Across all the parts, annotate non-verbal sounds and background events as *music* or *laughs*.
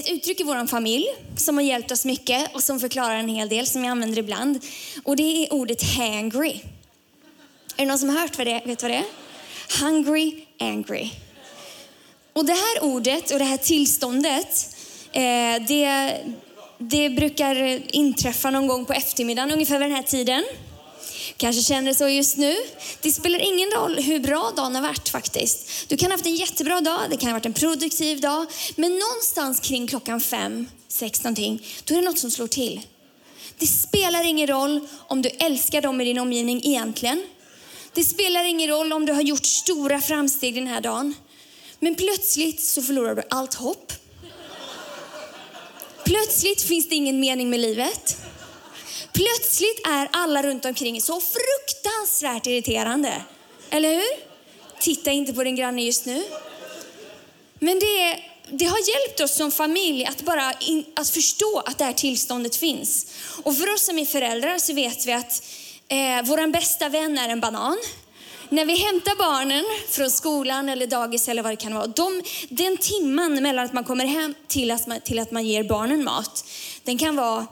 ett uttryck i vår familj som har hjälpt oss mycket och som förklarar en hel del som jag använder ibland. Och det är ordet hangry. Är det någon som har hört vad det, vet vad det är? Hungry, angry. Och det här ordet och det här tillståndet, eh, det, det brukar inträffa någon gång på eftermiddagen, ungefär vid den här tiden. Kanske känner så just nu. Det spelar ingen roll hur bra dagen har varit faktiskt. Du kan ha haft en jättebra dag, det kan ha varit en produktiv dag. Men någonstans kring klockan fem, sex någonting, då är det något som slår till. Det spelar ingen roll om du älskar dem i din omgivning egentligen. Det spelar ingen roll om du har gjort stora framsteg den här dagen. Men plötsligt så förlorar du allt hopp. Plötsligt finns det ingen mening med livet. Plötsligt är alla runt omkring så fruktansvärt irriterande. Eller hur? Titta inte på din granne just nu. Men det, det har hjälpt oss som familj att bara in, att förstå att det här tillståndet finns. Och för oss som är föräldrar så vet vi att eh, vår bästa vän är en banan. När vi hämtar barnen från skolan eller dagis eller vad det kan vara, de, den timman mellan att man kommer hem till att man, till att man ger barnen mat, den kan vara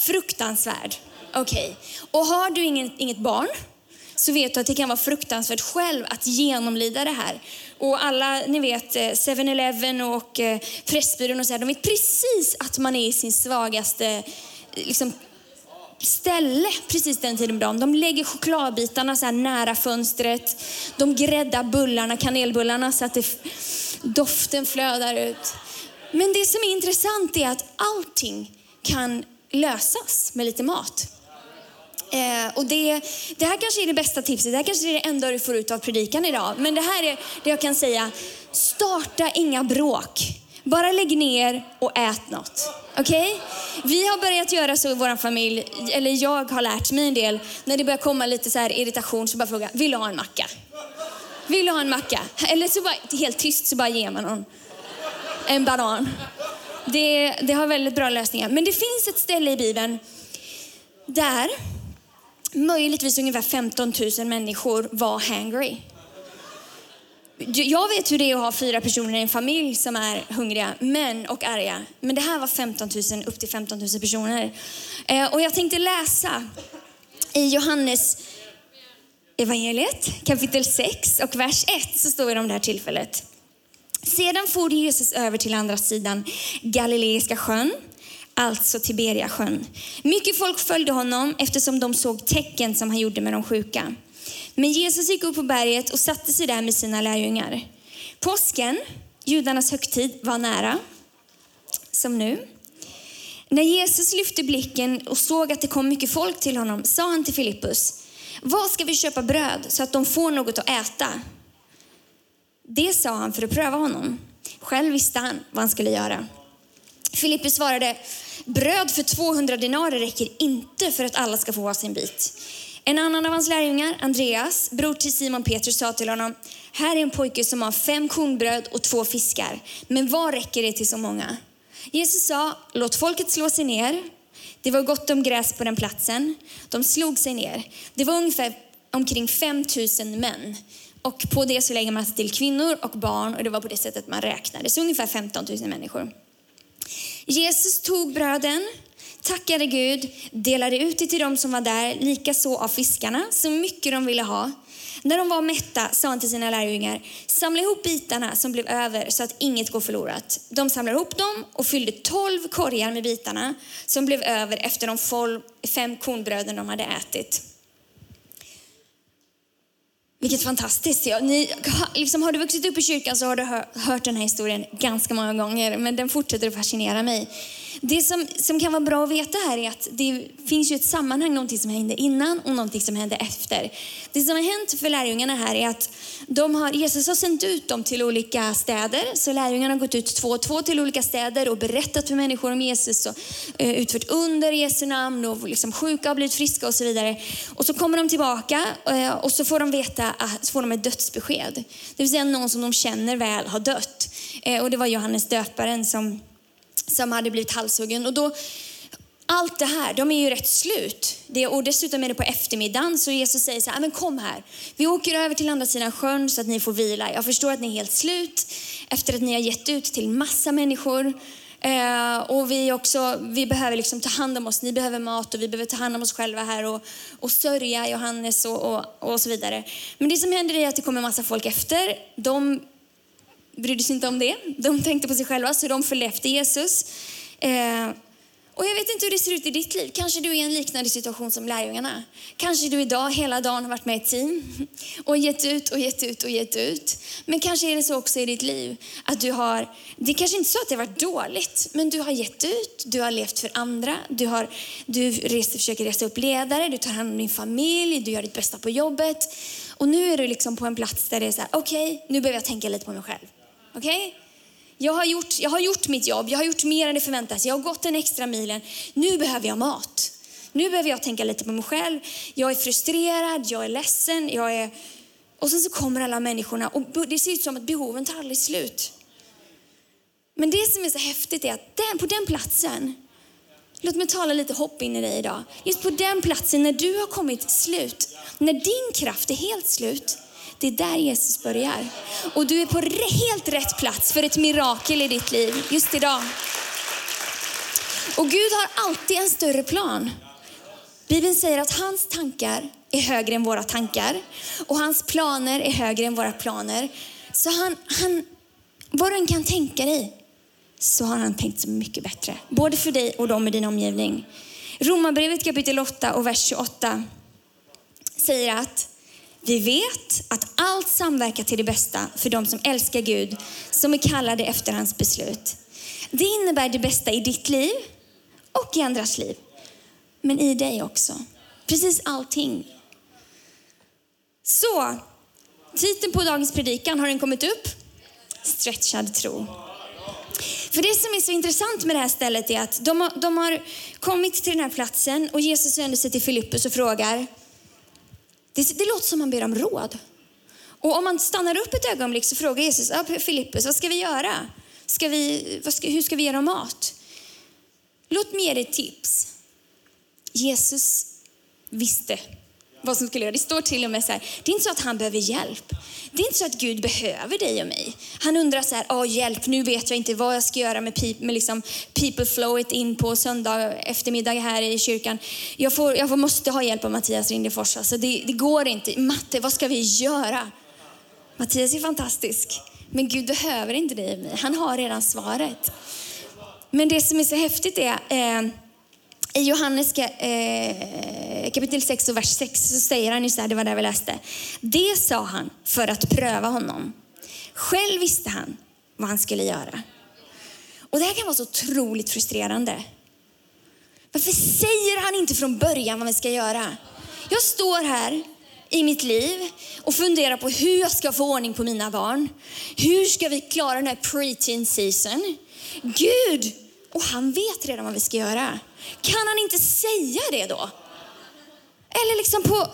fruktansvärd. Okej. Och har du ingen, inget barn så vet du att det kan vara fruktansvärt själv att genomlida det här. Och alla, ni vet, eh, 7-Eleven och eh, Pressbyrån och så här, de vet precis att man är i sin svagaste eh, liksom, ställe precis den tiden på dagen. De lägger chokladbitarna så här nära fönstret. De gräddar bullarna, kanelbullarna så att det, doften flödar ut. Men det som är intressant är att allting kan lösas med lite mat. Eh, och det, det här kanske är det bästa tipset, det här kanske är det enda du får ut av predikan idag. Men det här är det jag kan säga, starta inga bråk. Bara lägg ner och ät något. Okej? Okay? Vi har börjat göra så i vår familj, eller jag har lärt mig en del. När det börjar komma lite så här irritation så bara fråga, vill du ha en macka? Vill du ha en macka? Eller så bara helt tyst så bara ger man någon en banan. Det, det har väldigt bra lösningar. Men det finns ett ställe i Bibeln där möjligtvis ungefär 15 000 människor var hangry. Jag vet hur det är att ha fyra personer i en familj som är hungriga men, och arga. Men det här var 15 000, upp till 15 000 personer. Eh, och jag tänkte läsa i Johannes evangeliet kapitel 6 och vers 1 så står det om det här tillfället. Sedan for Jesus över till andra sidan Galileiska sjön, alltså Tiberiasjön. Mycket folk följde honom eftersom de såg tecken som han gjorde med de sjuka. Men Jesus gick upp på berget och satte sig där med sina lärjungar. Påsken, judarnas högtid, var nära, som nu. När Jesus lyfte blicken och såg att det kom mycket folk till honom sa han till Filippus, vad ska vi köpa bröd så att de får något att äta? Det sa han för att pröva honom. Själv visste han vad han skulle göra. Filippus svarade, bröd för 200 denarer räcker inte för att alla ska få sin bit. En annan av hans lärjungar, Andreas, bror till Simon Petrus, sa till honom, här är en pojke som har fem kornbröd och två fiskar. Men vad räcker det till så många? Jesus sa, låt folket slå sig ner. Det var gott om gräs på den platsen. De slog sig ner. Det var ungefär omkring 5 000 män. Och på det så lägger man alltså till kvinnor och barn och det var på det sättet man räknade. Så ungefär 15 000 människor. Jesus tog bröden, tackade Gud, delade ut det till dem som var där, likaså av fiskarna, så mycket de ville ha. När de var mätta sa han till sina lärjungar, samla ihop bitarna som blev över så att inget går förlorat. De samlade ihop dem och fyllde tolv korgar med bitarna som blev över efter de fem kornbröden de hade ätit. Vilket fantastiskt. Ja, ni, liksom, har du vuxit upp i kyrkan så har du hört den här historien ganska många gånger, men den fortsätter att fascinera mig det som, som kan vara bra att veta här är att det finns ju ett sammanhang, någonting som hände innan och någonting som hände efter. Det som har hänt för lärjungarna här är att de har, Jesus har sänt ut dem till olika städer. Så lärjungarna har gått ut två och två till olika städer och berättat för människor om Jesus och eh, utfört under i Jesu namn och liksom sjuka har blivit friska och så vidare. Och så kommer de tillbaka eh, och så får de veta, eh, så får de ett dödsbesked. Det vill säga någon som de känner väl har dött. Eh, och det var Johannes döparen som, som hade blivit halshuggen. Och då, allt det här, de är ju rätt slut. Det, och dessutom är det på eftermiddagen, så Jesus säger så här, men kom här. Vi åker över till andra sidan sjön så att ni får vila. Jag förstår att ni är helt slut efter att ni har gett ut till massa människor. Eh, och vi, också, vi behöver liksom ta hand om oss. Ni behöver mat och vi behöver ta hand om oss själva här och, och sörja Johannes och, och, och så vidare. Men det som händer är att det kommer massa folk efter. De brydde sig inte om det. De tänkte på sig själva, så de följde efter Jesus. Eh, och jag vet inte hur det ser ut i ditt liv. Kanske du är i en liknande situation som lärjungarna. Kanske du idag hela dagen har varit med i ett team och gett ut och gett ut och gett ut. Men kanske är det så också i ditt liv att du har, det är kanske inte så att det har varit dåligt, men du har gett ut, du har levt för andra, du, har, du reser, försöker resa upp ledare, du tar hand om din familj, du gör ditt bästa på jobbet. Och nu är du liksom på en plats där det är så här, okej, okay, nu behöver jag tänka lite på mig själv. Okej? Okay? Jag, har gjort, jag har gjort mitt jobb, jag har gjort mer än det förväntas, jag har gått den extra milen. Nu behöver jag mat. Nu behöver jag tänka lite på mig själv. Jag är frustrerad, jag är ledsen, jag är... Och sen så kommer alla människorna och det ser ut som att behoven tar aldrig slut. Men det som är så häftigt är att den, på den platsen, låt mig tala lite hopp in i dig idag. Just på den platsen när du har kommit slut, när din kraft är helt slut, det är där Jesus börjar. Och du är på helt rätt plats för ett mirakel i ditt liv just idag. Och Gud har alltid en större plan. Bibeln säger att hans tankar är högre än våra tankar och hans planer är högre än våra planer. Så han, han vad du än kan tänka dig så har han tänkt så mycket bättre. Både för dig och dem i din omgivning. Romarbrevet kapitel 8 och vers 28 säger att vi vet att allt samverkar till det bästa för de som älskar Gud, som är kallade efter hans beslut. Det innebär det bästa i ditt liv och i andras liv. Men i dig också. Precis allting. Så, titeln på dagens predikan, har den kommit upp? Stretchad tro. För det som är så intressant med det här stället är att de har, de har kommit till den här platsen och Jesus vänder sig till Filippus och frågar, det, det låter som man ber om råd. Och om man stannar upp ett ögonblick så frågar Jesus, ah, Filippus, vad ska vi göra? Ska vi, ska, hur ska vi ge dem mat? Låt mig ge dig ett tips. Jesus visste vad som skulle göra. Det står till och med så här, det är inte så att han behöver hjälp. Det är inte så att Gud behöver dig och mig. Han undrar så här, oh, hjälp, nu vet jag inte vad jag ska göra med, people med liksom people flowet in på söndag eftermiddag här i kyrkan. Jag, får, jag får, måste ha hjälp av Mattias Rindefors. Alltså det, det går inte. Matte, vad ska vi göra? Mattias är fantastisk, men Gud behöver inte dig och mig. Han har redan svaret. Men det som är så häftigt är eh, i Johannes eh, kapitel 6 och vers 6 så säger han ju så här, det var där vi läste. Det sa han för att pröva honom. Själv visste han vad han skulle göra. Och det här kan vara så otroligt frustrerande. Varför säger han inte från början vad vi ska göra? Jag står här i mitt liv och funderar på hur jag ska få ordning på mina barn. Hur ska vi klara den här pre-teen season? Gud, och han vet redan vad vi ska göra. Kan han inte säga det då? Eller liksom på,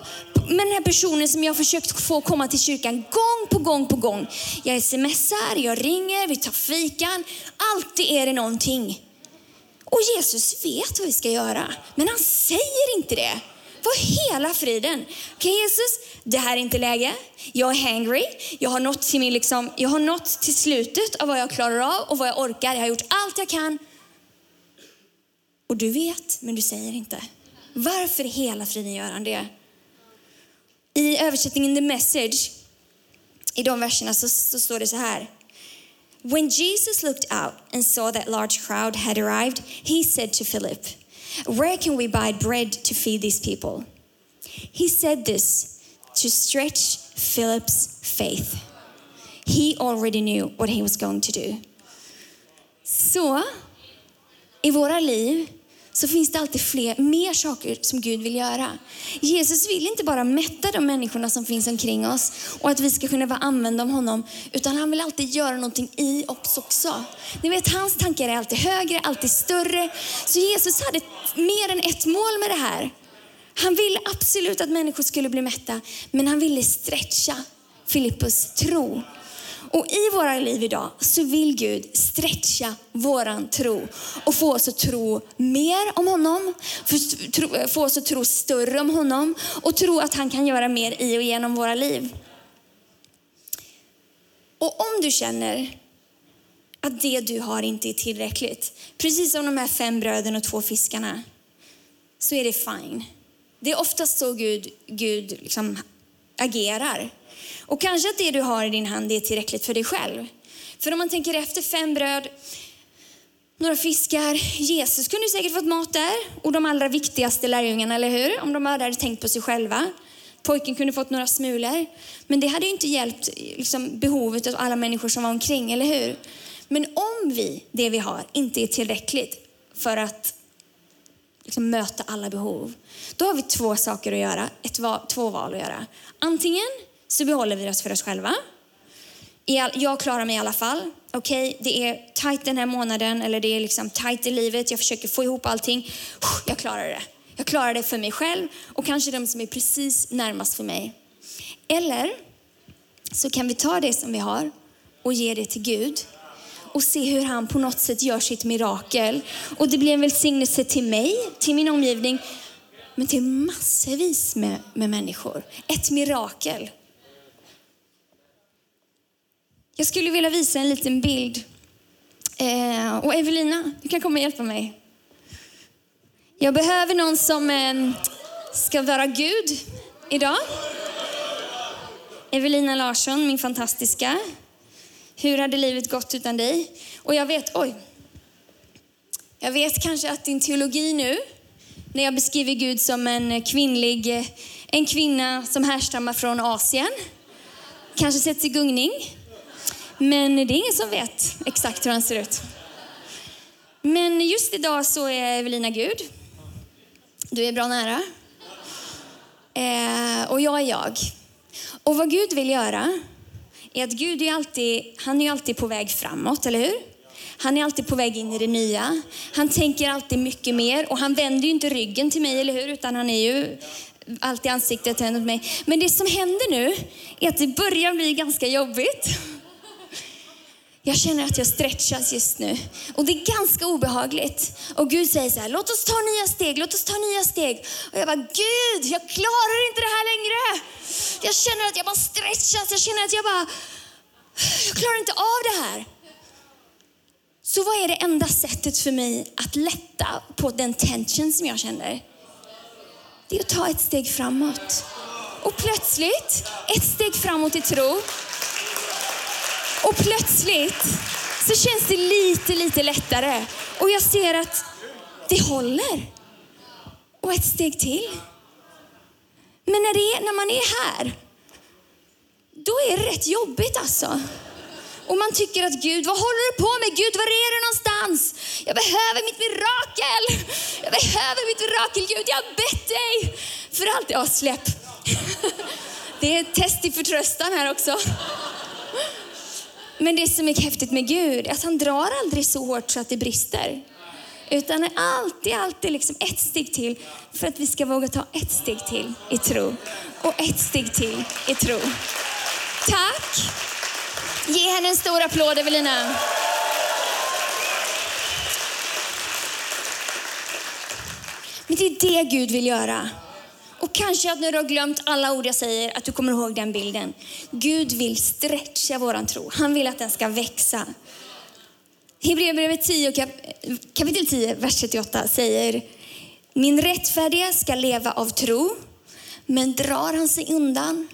med den här personen som jag har försökt få komma till kyrkan gång på gång på gång. Jag smsar, jag ringer, vi tar fikan. Alltid är det någonting. Och Jesus vet vad vi ska göra, men han säger inte det. Vad hela friden? Okej okay, Jesus, det här är inte läge. Jag är hangry. Jag har, nått till min liksom, jag har nått till slutet av vad jag klarar av och vad jag orkar. Jag har gjort allt jag kan. Och du vet, men du säger inte. Varför i hela friden gör han det? I översättningen The Message, i de verserna så, så står det så här. When Jesus looked out and saw that large crowd had arrived, he said to Philip, Where can we buy bread to feed these people? He said this to stretch Philip's faith. He already knew what he was going to do. Så i våra liv så finns det alltid fler, mer saker som Gud vill göra. Jesus vill inte bara mätta de människorna som finns omkring oss och att vi ska kunna vara använda om honom, utan han vill alltid göra någonting i oss också. Ni vet, hans tankar är alltid högre, alltid större. Så Jesus hade mer än ett mål med det här. Han ville absolut att människor skulle bli mätta, men han ville stretcha Filippus tro. Och i våra liv idag så vill Gud stretcha våran tro och få oss att tro mer om honom, få oss att tro större om honom och tro att han kan göra mer i och genom våra liv. Och om du känner att det du har inte är tillräckligt, precis som de här fem bröden och två fiskarna, så är det fine. Det är oftast så Gud, Gud liksom agerar. Och kanske att det du har i din hand är tillräckligt för dig själv. För om man tänker efter, fem bröd, några fiskar. Jesus kunde säkert fått mat där. Och de allra viktigaste lärjungarna, eller hur? Om de bara hade tänkt på sig själva. Pojken kunde fått några smulor. Men det hade ju inte hjälpt liksom, behovet av alla människor som var omkring, eller hur? Men om vi, det vi har, inte är tillräckligt för att liksom, möta alla behov, då har vi två saker att göra, ett, två val att göra. Antingen så behåller vi oss för oss själva. Jag klarar mig i alla fall. Okej, okay, det är tight den här månaden eller det är liksom tight i livet. Jag försöker få ihop allting. Jag klarar det. Jag klarar det för mig själv och kanske de som är precis närmast för mig. Eller så kan vi ta det som vi har och ge det till Gud och se hur han på något sätt gör sitt mirakel. Och det blir en välsignelse till mig, till min omgivning, men till massvis med, med människor. Ett mirakel. Jag skulle vilja visa en liten bild. Eh, och Evelina, du kan komma och hjälpa mig. Jag behöver någon som eh, ska vara Gud idag. Evelina Larsson, min fantastiska. Hur hade livet gått utan dig? Och jag vet, oj. Jag vet kanske att din teologi nu, när jag beskriver Gud som en kvinnlig, en kvinna som härstammar från Asien, kanske sätts i gungning. Men det är ingen som vet exakt hur han ser ut. Men just idag så är Evelina Gud. Du är bra nära. Eh, och jag är jag. Och vad Gud vill göra är att Gud är alltid, han är alltid på väg framåt, eller hur? Han är alltid på väg in i det nya. Han tänker alltid mycket mer och han vänder ju inte ryggen till mig, eller hur? Utan han är ju alltid ansiktet mot mig. Men det som händer nu är att det börjar bli ganska jobbigt. Jag känner att jag stretchas just nu. Och det är ganska obehagligt. Och Gud säger så här, låt oss ta nya steg, låt oss ta nya steg. Och jag bara, Gud, jag klarar inte det här längre. Jag känner att jag bara stretchas, jag känner att jag bara, jag klarar inte av det här. Så vad är det enda sättet för mig att lätta på den tension som jag känner? Det är att ta ett steg framåt. Och plötsligt, ett steg framåt i tro, och plötsligt så känns det lite, lite lättare. Och jag ser att det håller. Och ett steg till. Men när, det är, när man är här, då är det rätt jobbigt alltså. Och man tycker att Gud, vad håller du på med? Gud, var är du någonstans? Jag behöver mitt mirakel. Jag behöver mitt mirakel, Gud. Jag har bett dig för allt. Ja, släpp. *laughs* Det är ett test i förtröstan här också. Men det som är häftigt med Gud är att han drar aldrig så hårt så att det brister. Utan är alltid, alltid liksom ett steg till för att vi ska våga ta ett steg till i tro. Och ett steg till i tro. Tack! Ge henne en stor applåd Evelina. Men det är det Gud vill göra. Och kanske att när du har glömt alla ord jag säger, att du kommer ihåg den bilden. Gud vill stretcha våran tro. Han vill att den ska växa. Hebreerbrevet 10, kap kapitel 10, vers 38 säger, min rättfärdiga ska leva av tro, men drar han sig undan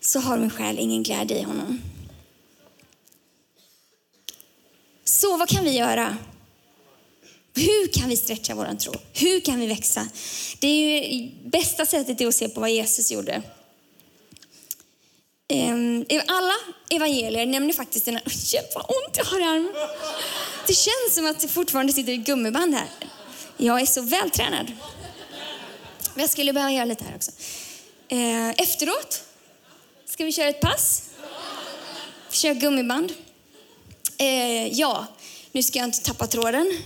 så har min själ ingen glädje i honom. Så vad kan vi göra? Hur kan vi stretcha vår tro? Hur kan vi växa? Det är ju bästa sättet är att se på vad Jesus gjorde. Ehm, alla evangelier nämner faktiskt den här... Hjälp vad ont jag har i armen. Det känns som att det fortfarande sitter ett gummiband här. Jag är så vältränad. Men jag skulle behöva göra lite här också. Ehm, efteråt ska vi köra ett pass. Köra gummiband. Ehm, ja, nu ska jag inte tappa tråden.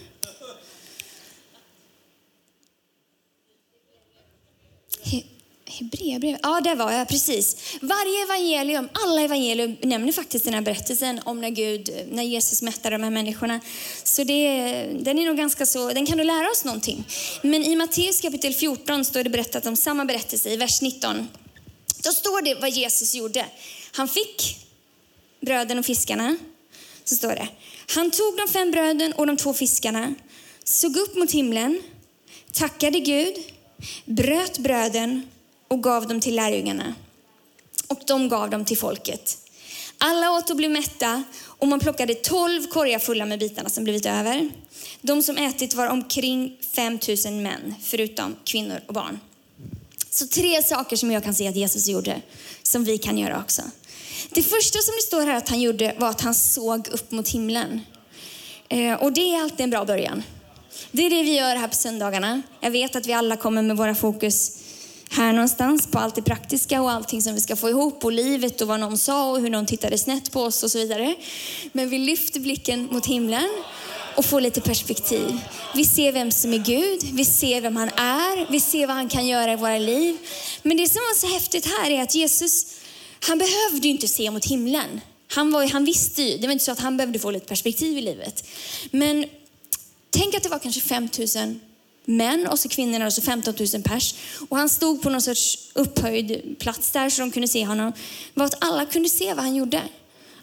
Hebreerbrevet, ja där var jag precis. Varje evangelium, alla evangelium nämner faktiskt den här berättelsen om när Gud, när Jesus mättade de här människorna. Så det, den är nog ganska så, den kan du lära oss någonting. Men i Matteus kapitel 14 står det berättat om samma berättelse i vers 19. Då står det vad Jesus gjorde. Han fick bröden och fiskarna, så står det. Han tog de fem bröden och de två fiskarna, såg upp mot himlen, tackade Gud, bröt bröden och gav dem till lärjungarna. Och de gav dem till folket. Alla åt och blev mätta och man plockade tolv korgar fulla med bitarna som blivit över. De som ätit var omkring 5000 män, förutom kvinnor och barn. Så tre saker som jag kan se att Jesus gjorde, som vi kan göra också. Det första som det står här att han gjorde var att han såg upp mot himlen. Eh, och det är alltid en bra början. Det är det vi gör här på söndagarna. Jag vet att vi alla kommer med våra fokus här någonstans på allt det praktiska och allting som vi ska få ihop och livet och vad någon sa och hur någon tittade snett på oss och så vidare. Men vi lyfter blicken mot himlen och får lite perspektiv. Vi ser vem som är Gud, vi ser vem han är, vi ser vad han kan göra i våra liv. Men det som var så häftigt här är att Jesus, han behövde ju inte se mot himlen. Han, var, han visste ju, det var inte så att han behövde få lite perspektiv i livet. Men tänk att det var kanske 5000 män och så kvinnorna och 15 000 pers. Och han stod på någon sorts upphöjd plats där så de kunde se honom. var att alla kunde se vad han gjorde.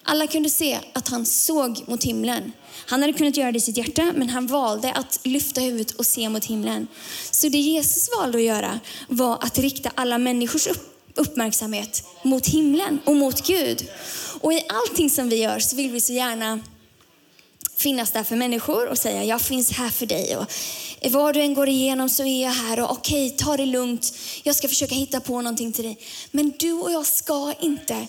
Alla kunde se att han såg mot himlen. Han hade kunnat göra det i sitt hjärta, men han valde att lyfta huvudet och se mot himlen. Så det Jesus valde att göra var att rikta alla människors uppmärksamhet mot himlen och mot Gud. Och i allting som vi gör så vill vi så gärna finnas där för människor och säga jag finns här för dig. Och vad du än går igenom så är jag här och okej, okay, ta det lugnt. Jag ska försöka hitta på någonting till dig. Men du och jag ska inte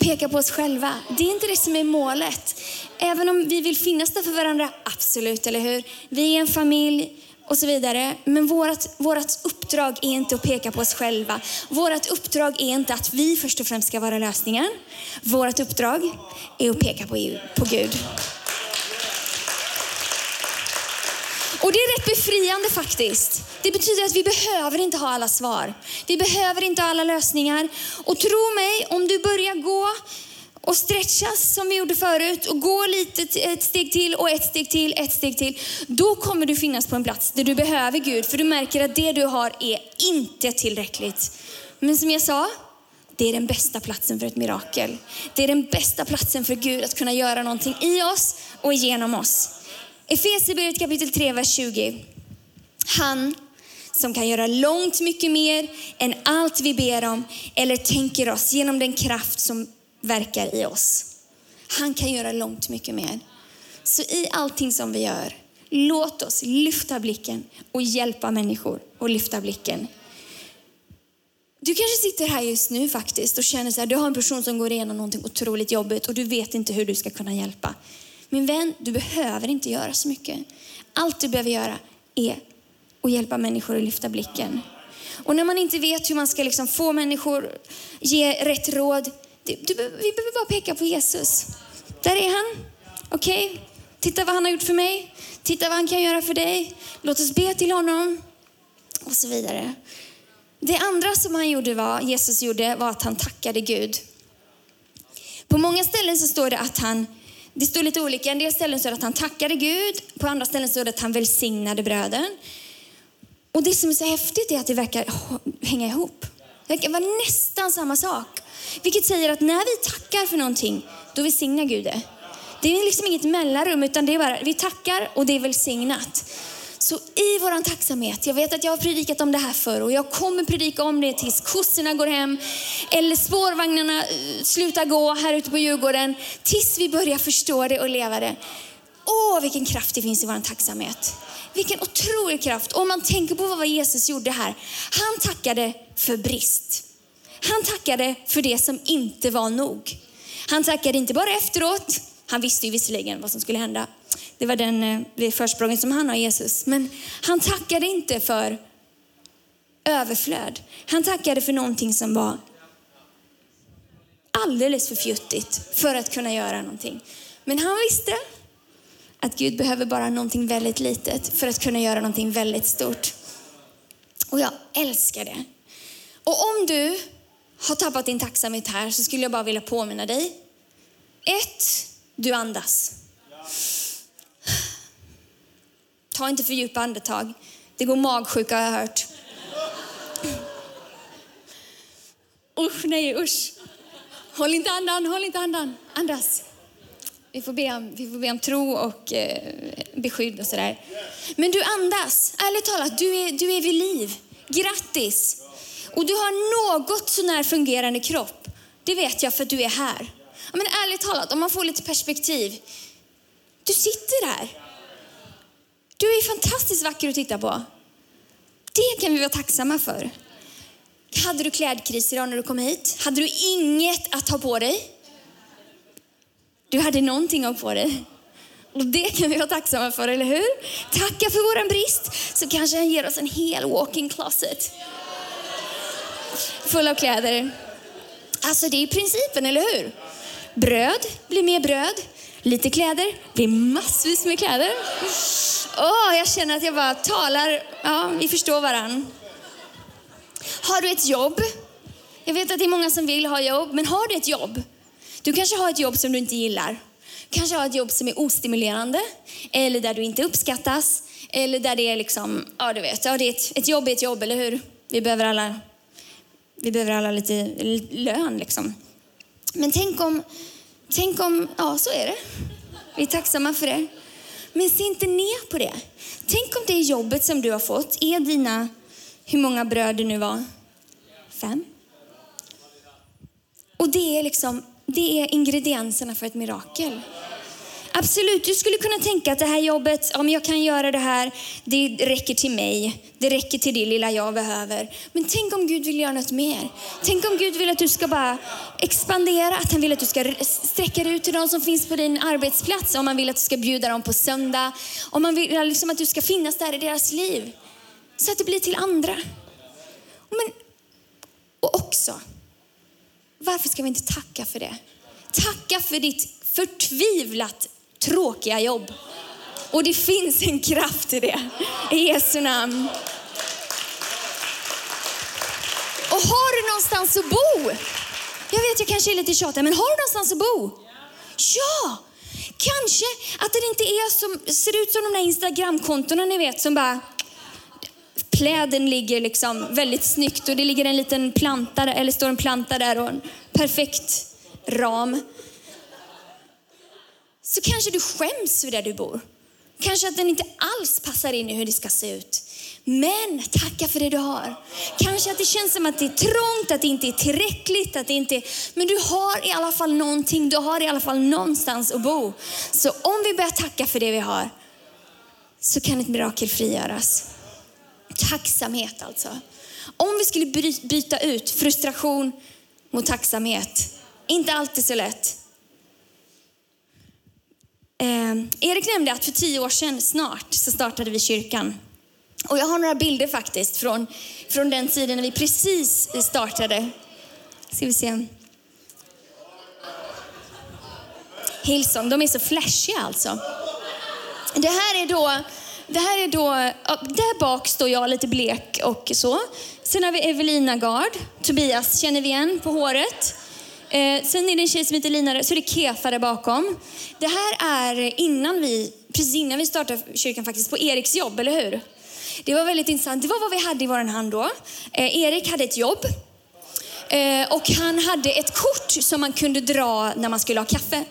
peka på oss själva. Det är inte det som är målet. Även om vi vill finnas där för varandra, absolut, eller hur? Vi är en familj och så vidare. Men vårt, vårt uppdrag är inte att peka på oss själva. Vårt uppdrag är inte att vi först och främst ska vara lösningen. Vårt uppdrag är att peka på, på Gud. Och det är rätt befriande faktiskt. Det betyder att vi behöver inte ha alla svar. Vi behöver inte ha alla lösningar. Och tro mig, om du börjar gå och stretchas som vi gjorde förut och gå lite ett steg till och ett steg till, ett steg till. Då kommer du finnas på en plats där du behöver Gud för du märker att det du har är inte tillräckligt. Men som jag sa, det är den bästa platsen för ett mirakel. Det är den bästa platsen för Gud att kunna göra någonting i oss och genom oss. Efesierbrevet kapitel 3, vers 20. Han som kan göra långt mycket mer än allt vi ber om eller tänker oss genom den kraft som verkar i oss. Han kan göra långt mycket mer. Så i allting som vi gör, låt oss lyfta blicken och hjälpa människor att lyfta blicken. Du kanske sitter här just nu faktiskt och känner så här, du har en person som går igenom någonting otroligt jobbigt och du vet inte hur du ska kunna hjälpa. Min vän, du behöver inte göra så mycket. Allt du behöver göra är att hjälpa människor att lyfta blicken. Och när man inte vet hur man ska liksom få människor ge rätt råd, du, du, vi behöver bara peka på Jesus. Där är han. Okej, okay. titta vad han har gjort för mig. Titta vad han kan göra för dig. Låt oss be till honom. Och så vidare. Det andra som han gjorde var, Jesus gjorde var att han tackade Gud. På många ställen så står det att han det står lite olika. En del ställen står det att han tackade Gud, på andra ställen står det att han välsignade bröden. Och det som är så häftigt är att det verkar hänga ihop. Det verkar vara nästan samma sak. Vilket säger att när vi tackar för någonting, då välsignar Gud det. Det är liksom inget mellanrum, utan det är bara, vi tackar och det är välsignat. Så i vår tacksamhet, jag vet att jag har predikat om det här förr och jag kommer predika om det tills kossorna går hem eller spårvagnarna eh, slutar gå här ute på Djurgården. Tills vi börjar förstå det och leva det. Åh, vilken kraft det finns i vår tacksamhet. Vilken otrolig kraft. Om man tänker på vad Jesus gjorde här. Han tackade för brist. Han tackade för det som inte var nog. Han tackade inte bara efteråt, Han visste ju visserligen vad som skulle hända. Det var den, eh, det försprången som han har Jesus. Men han tackade inte för överflöd. Han tackade för någonting som var alldeles för fjuttigt för att kunna göra någonting. Men han visste att Gud behöver bara någonting väldigt litet för att kunna göra någonting väldigt stort. Och jag älskar det. Och om du har tappat din tacksamhet här så skulle jag bara vilja påminna dig. Ett, du andas. Ta inte för djupa andetag. Det går magsjuka har jag hört. Usch, nej usch. Håll inte andan, håll inte andan. Andas. Vi får be om, vi får be om tro och eh, beskydd och sådär. Men du andas. Ärligt talat, du är, du är vid liv. Grattis! Och du har något sånär fungerande kropp. Det vet jag för att du är här. Men ärligt talat, om man får lite perspektiv. Du sitter här. Du är fantastiskt vacker att titta på. Det kan vi vara tacksamma för. Hade du klädkris idag när du kom hit? Hade du inget att ha på dig? Du hade någonting att ha på dig. Och det kan vi vara tacksamma för, eller hur? Tacka för våran brist, så kanske han ger oss en hel walk-in closet. Full av kläder. Alltså det är principen, eller hur? Bröd blir mer bröd. Lite kläder det är massvis med kläder. Åh, oh, jag känner att jag bara talar, ja, vi förstår varann. Har du ett jobb? Jag vet att det är många som vill ha jobb, men har du ett jobb? Du kanske har ett jobb som du inte gillar. kanske har ett jobb som är ostimulerande, eller där du inte uppskattas, eller där det är liksom, ja du vet, ja, det är ett, ett jobb är ett jobb, eller hur? Vi behöver alla, vi behöver alla lite lön liksom. Men tänk om, tänk om, ja så är det. Vi är tacksamma för det. Men se inte ner på det. Tänk om det jobbet som du har fått är dina hur många bröd det nu var? Fem? Och det är liksom, det är ingredienserna för ett mirakel. Absolut, du skulle kunna tänka att det här jobbet, om jag kan göra det här, det räcker till mig. Det räcker till det lilla jag behöver. Men tänk om Gud vill göra något mer. Tänk om Gud vill att du ska bara expandera, att han vill att du ska sträcka dig ut till de som finns på din arbetsplats. Om han vill att du ska bjuda dem på söndag. Om han vill liksom att du ska finnas där i deras liv så att det blir till andra. Men, och också, varför ska vi inte tacka för det? Tacka för ditt förtvivlat tråkiga jobb. Och det finns en kraft i det. I Jesu namn. Och har du någonstans att bo? Jag vet, jag kanske är lite tjatig, men har du någonstans att bo? Ja! Kanske att det inte är som, ser ut som de där Instagramkontona ni vet som bara pläden ligger liksom väldigt snyggt och det ligger en liten planta, eller står en planta där och en perfekt ram. Så kanske du skäms för där du bor. Kanske att den inte alls passar in i hur det ska se ut. Men tacka för det du har. Kanske att det känns som att det är trångt, att det inte är tillräckligt, att det inte Men du har i alla fall någonting, du har i alla fall någonstans att bo. Så om vi börjar tacka för det vi har, så kan ett mirakel frigöras. Tacksamhet alltså. Om vi skulle byta ut frustration mot tacksamhet, inte alltid så lätt. Eh, Erik nämnde att för tio år sedan snart så startade vi kyrkan. Och jag har några bilder faktiskt från, från den tiden när vi precis startade. Ska vi se. Hillsong, de är så flashiga alltså. Det här är då det här är då, där bak står jag lite blek och så. Sen har vi Evelina Gard, Tobias känner vi igen på håret. Eh, sen är det en tjej som heter Lina, så är det Kefa där bakom. Det här är innan vi, precis innan vi startade kyrkan faktiskt, på Eriks jobb, eller hur? Det var väldigt intressant. Det var vad vi hade i vår hand då. Eh, Erik hade ett jobb. Eh, och han hade ett kort som man kunde dra när man skulle ha kaffe.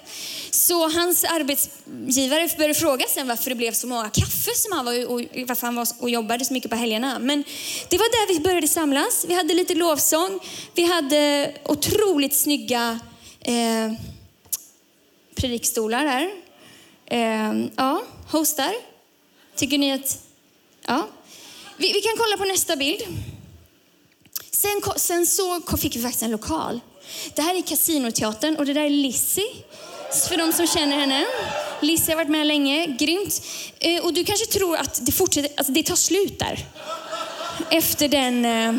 Så hans arbetsgivare började fråga sen varför det blev så många kaffe som han var och varför han var och jobbade så mycket på helgerna. Men det var där vi började samlas. Vi hade lite lovsång. Vi hade otroligt snygga eh, predikstolar här. Eh, ja, hostar. Tycker ni att... Ja. Vi, vi kan kolla på nästa bild. Sen, sen så fick vi faktiskt en lokal. Det här är Casinoteatern och det där är Lizzie för de som känner henne. Lizzie har varit med länge, grymt. Eh, och du kanske tror att det fortsätter, alltså det tar slut där. Efter den, eh,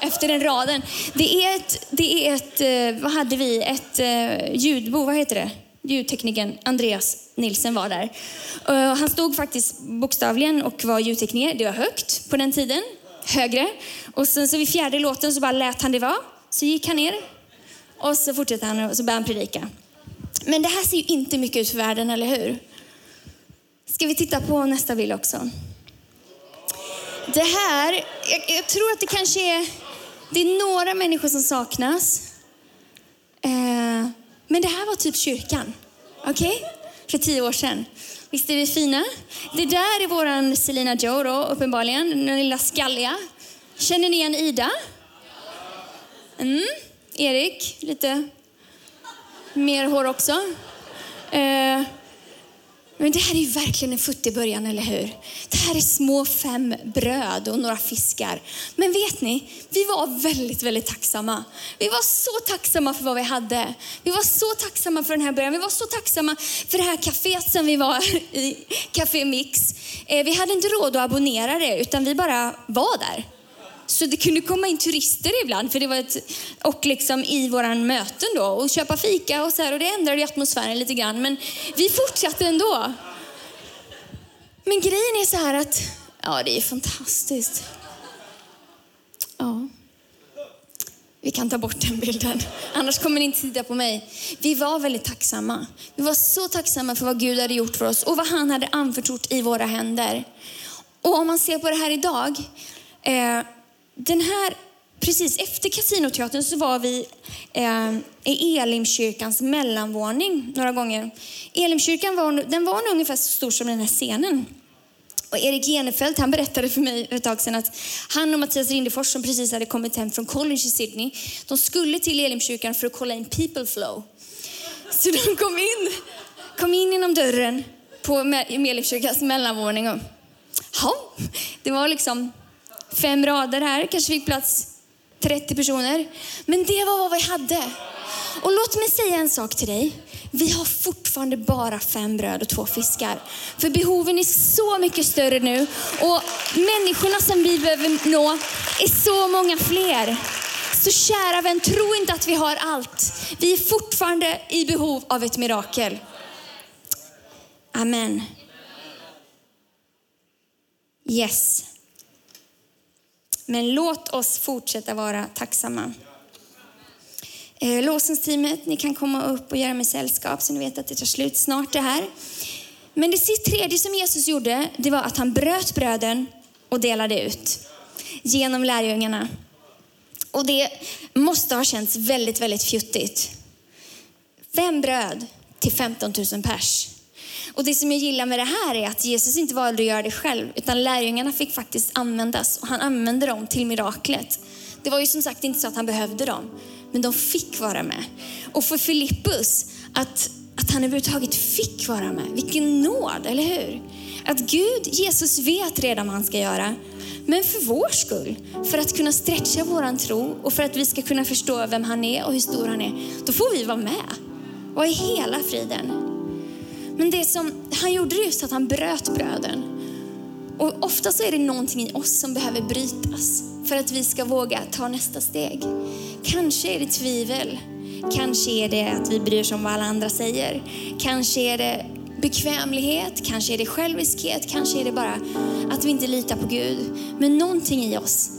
efter den raden. Det är ett, det är ett eh, vad hade vi, ett eh, ljudbo, vad heter det? Ljudteknikern Andreas Nilsen var där. Eh, han stod faktiskt bokstavligen och var ljudtekniker. Det var högt på den tiden, högre. Och sen så vid fjärde låten så bara lät han det vara. Så gick han ner och så fortsatte han och så började han predika. Men det här ser ju inte mycket ut för världen, eller hur? Ska vi titta på nästa bild också? Det här, jag, jag tror att det kanske är, det är några människor som saknas. Eh, men det här var typ kyrkan. Okej? Okay? För tio år sedan. Visst är vi fina? Det där är våran Selina Joe då, uppenbarligen. Den lilla skalliga. Känner ni igen Ida? Mm. Erik, lite mer hår också. Eh, men det här är ju verkligen en futtig början, eller hur? Det här är små fem bröd och några fiskar. Men vet ni, vi var väldigt, väldigt tacksamma. Vi var så tacksamma för vad vi hade. Vi var så tacksamma för den här början. Vi var så tacksamma för det här kaféet som vi var *laughs* i, Café Mix. Eh, vi hade inte råd att abonnera det, utan vi bara var där. Så det kunde komma in turister ibland, för det var ett, och liksom i våra möten då, och köpa fika och så här, och det ändrade atmosfären lite grann. Men vi fortsatte ändå. Men grejen är så här att, ja det är fantastiskt. Ja. Vi kan ta bort den bilden, annars kommer ni inte titta på mig. Vi var väldigt tacksamma. Vi var så tacksamma för vad Gud hade gjort för oss och vad han hade anförtrott i våra händer. Och om man ser på det här idag, eh, den här, precis efter Casinoteatern så var vi eh, i Elimkyrkans mellanvåning några gånger. Elimkyrkan var, den var ungefär så stor som den här scenen. Och Erik Genefelt han berättade för mig ett tag sedan att han och Mattias Rindefors som precis hade kommit hem från college i Sydney, de skulle till Elimkyrkan för att kolla in people flow. Så de kom in, kom in genom dörren på Elimkyrkans mellanvåning och ja, det var liksom fem rader här, kanske fick plats 30 personer. Men det var vad vi hade. Och låt mig säga en sak till dig. Vi har fortfarande bara fem bröd och två fiskar. För behoven är så mycket större nu och människorna som vi behöver nå är så många fler. Så kära vän, tro inte att vi har allt. Vi är fortfarande i behov av ett mirakel. Amen. Yes. Men låt oss fortsätta vara tacksamma. Eh, låsningsteamet, Låsensteamet, ni kan komma upp och göra mig sällskap så ni vet att det tar slut snart det här. Men det tredje som Jesus gjorde, det var att han bröt bröden och delade ut genom lärjungarna. Och det måste ha känts väldigt, väldigt fjuttigt. Fem bröd till 15 000 pers. Och det som jag gillar med det här är att Jesus inte valde att göra det själv, utan lärjungarna fick faktiskt användas och han använde dem till miraklet. Det var ju som sagt inte så att han behövde dem, men de fick vara med. Och för Filippus, att, att han överhuvudtaget fick vara med, vilken nåd, eller hur? Att Gud, Jesus vet redan vad han ska göra. Men för vår skull, för att kunna stretcha våran tro och för att vi ska kunna förstå vem han är och hur stor han är, då får vi vara med. Vad är hela friden? Men det som han gjorde just att han bröt bröden. Och ofta så är det någonting i oss som behöver brytas för att vi ska våga ta nästa steg. Kanske är det tvivel. Kanske är det att vi bryr oss om vad alla andra säger. Kanske är det bekvämlighet, kanske är det själviskhet, kanske är det bara att vi inte litar på Gud. Men någonting i oss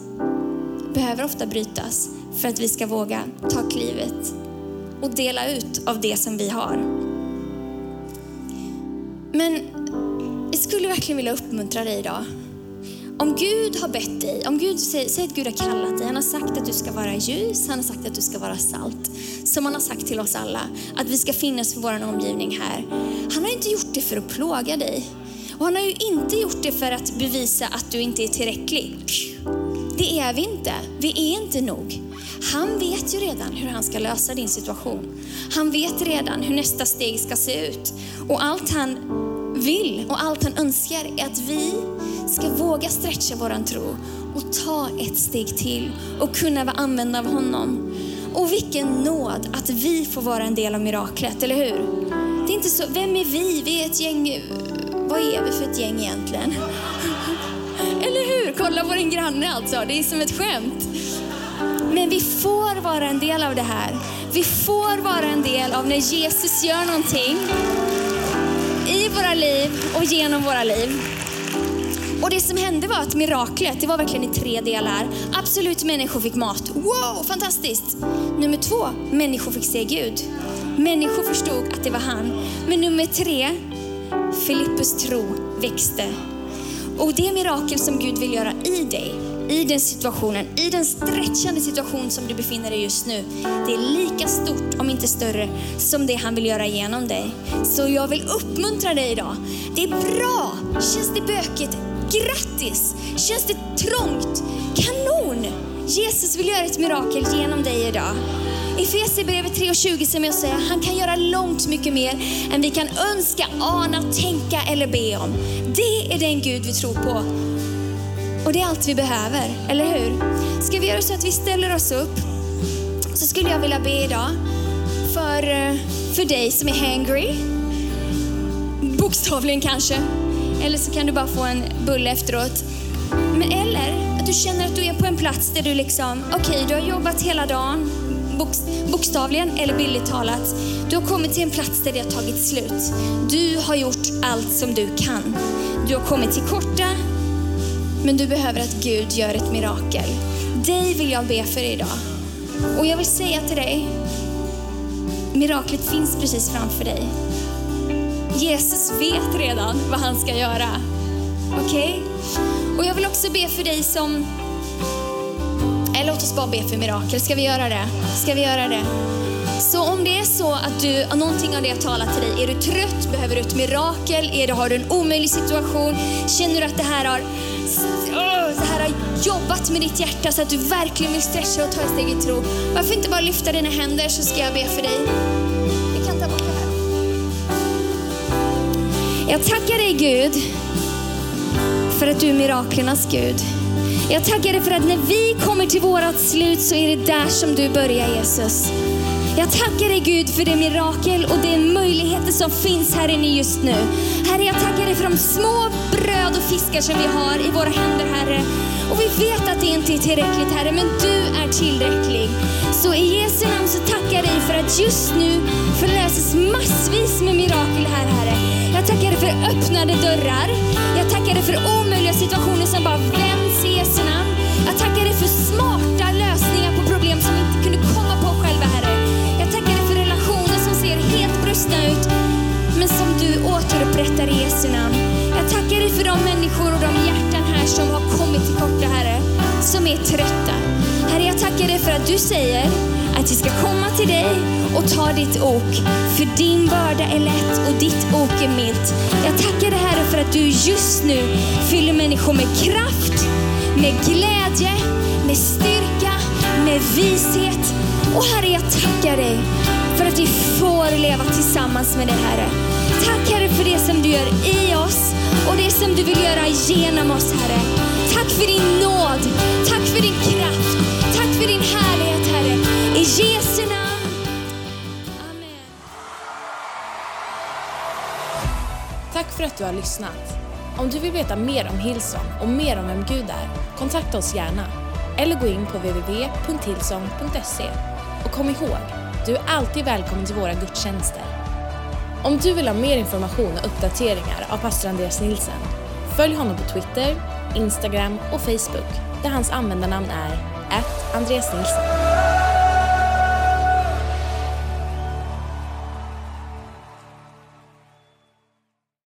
behöver ofta brytas för att vi ska våga ta klivet och dela ut av det som vi har. Men jag skulle verkligen vilja uppmuntra dig idag. Om Gud har bett dig, om Gud säger att Gud har kallat dig, han har sagt att du ska vara ljus, han har sagt att du ska vara salt. Som han har sagt till oss alla, att vi ska finnas för vår omgivning här. Han har inte gjort det för att plåga dig. Och han har ju inte gjort det för att bevisa att du inte är tillräcklig. Det är vi inte. Vi är inte nog. Han vet ju redan hur han ska lösa din situation. Han vet redan hur nästa steg ska se ut. Och allt han vill och allt han önskar är att vi ska våga stretcha våran tro och ta ett steg till och kunna vara använda av honom. Och vilken nåd att vi får vara en del av miraklet, eller hur? Det är inte så, vem är vi? Vi är ett gäng, vad är vi för ett gäng egentligen? *laughs* Eller hur? Kolla på din granne alltså, det är som ett skämt. Men vi får vara en del av det här. Vi får vara en del av när Jesus gör någonting våra liv och genom våra liv. Och det som hände var att miraklet, det var verkligen i tre delar. Absolut, människor fick mat. Wow, fantastiskt! Nummer två, människor fick se Gud. Människor förstod att det var han. Men nummer tre, Filippus tro växte. Och det mirakel som Gud vill göra i dig, i den situationen, i den stretchande situation som du befinner dig just nu. Det är lika stort, om inte större, som det han vill göra genom dig. Så jag vill uppmuntra dig idag. Det är bra! Känns det bökigt? Grattis! Känns det trångt? Kanon! Jesus vill göra ett mirakel genom dig idag. I Fesebrevet 3.20 som jag säger, han kan göra långt mycket mer än vi kan önska, ana, tänka eller be om. Det är den Gud vi tror på. Och det är allt vi behöver, eller hur? Ska vi göra så att vi ställer oss upp? Så skulle jag vilja be idag för, för dig som är hangry. Bokstavligen kanske. Eller så kan du bara få en bulle efteråt. Men eller att du känner att du är på en plats där du liksom, okej okay, du har jobbat hela dagen, bokstavligen eller bildligt talat. Du har kommit till en plats där det har tagit slut. Du har gjort allt som du kan. Du har kommit till korta, men du behöver att Gud gör ett mirakel. Dig vill jag be för idag. Och jag vill säga till dig, miraklet finns precis framför dig. Jesus vet redan vad han ska göra. Okej? Okay? Och jag vill också be för dig som... Eller låt oss bara be för mirakel. Ska vi göra det? Ska vi göra det? Så om det är så att du, någonting av det jag talat till dig, är du trött, behöver du ett mirakel, är det, har du en omöjlig situation, känner du att det här har jobbat med ditt hjärta så att du verkligen vill stretcha och ta ett steg i tro. Varför inte bara lyfta dina händer så ska jag be för dig. Vi kan ta bort det här. Jag tackar dig Gud för att du är miraklernas Gud. Jag tackar dig för att när vi kommer till vårat slut så är det där som du börjar Jesus. Jag tackar dig Gud för det mirakel och de möjligheter som finns här inne just nu. Herre, jag tackar dig för de små bröd och fiskar som vi har i våra händer, Herre. Och vi vet att det inte är tillräckligt, Herre, men du är tillräcklig. Så i Jesu namn så tackar jag dig för att just nu förlöses massvis med mirakel här, Herre. Jag tackar dig för öppnade dörrar. Jag tackar dig för omöjliga situationer som bara vänds i Jesu namn. Jag tackar dig för smarta lösningar på problem som vi inte kunde komma på själva, Herre. Jag tackar dig för relationer som ser helt brustna ut, men som du återupprättar i Jesu namn. Jag tackar dig för de människor och de hjärtan här som har kommit till korta, Herre, som är trötta. Herre, jag tackar dig för att du säger att vi ska komma till dig och ta ditt ok. För din börda är lätt och ditt ok är milt. Jag tackar dig Herre för att du just nu fyller människor med kraft, med glädje, med styrka, med vishet. Och Herre, jag tackar dig för att vi får leva tillsammans med dig Herre. Tack Herre för det som du gör i oss och det som du vill göra genom oss Herre. Tack för din nåd, tack för din kraft, tack för din härlighet Herre. I Jesu namn. Amen. Tack för att du har lyssnat. Om du vill veta mer om Hillsong och mer om vem Gud är, kontakta oss gärna. Eller gå in på www.hillsong.se. Och kom ihåg, du är alltid välkommen till våra gudstjänster. Om du vill ha mer information och uppdateringar av pastor Andreas Nilsen, följ honom på Twitter, Instagram och Facebook där hans användarnamn är Andreas Nilsen.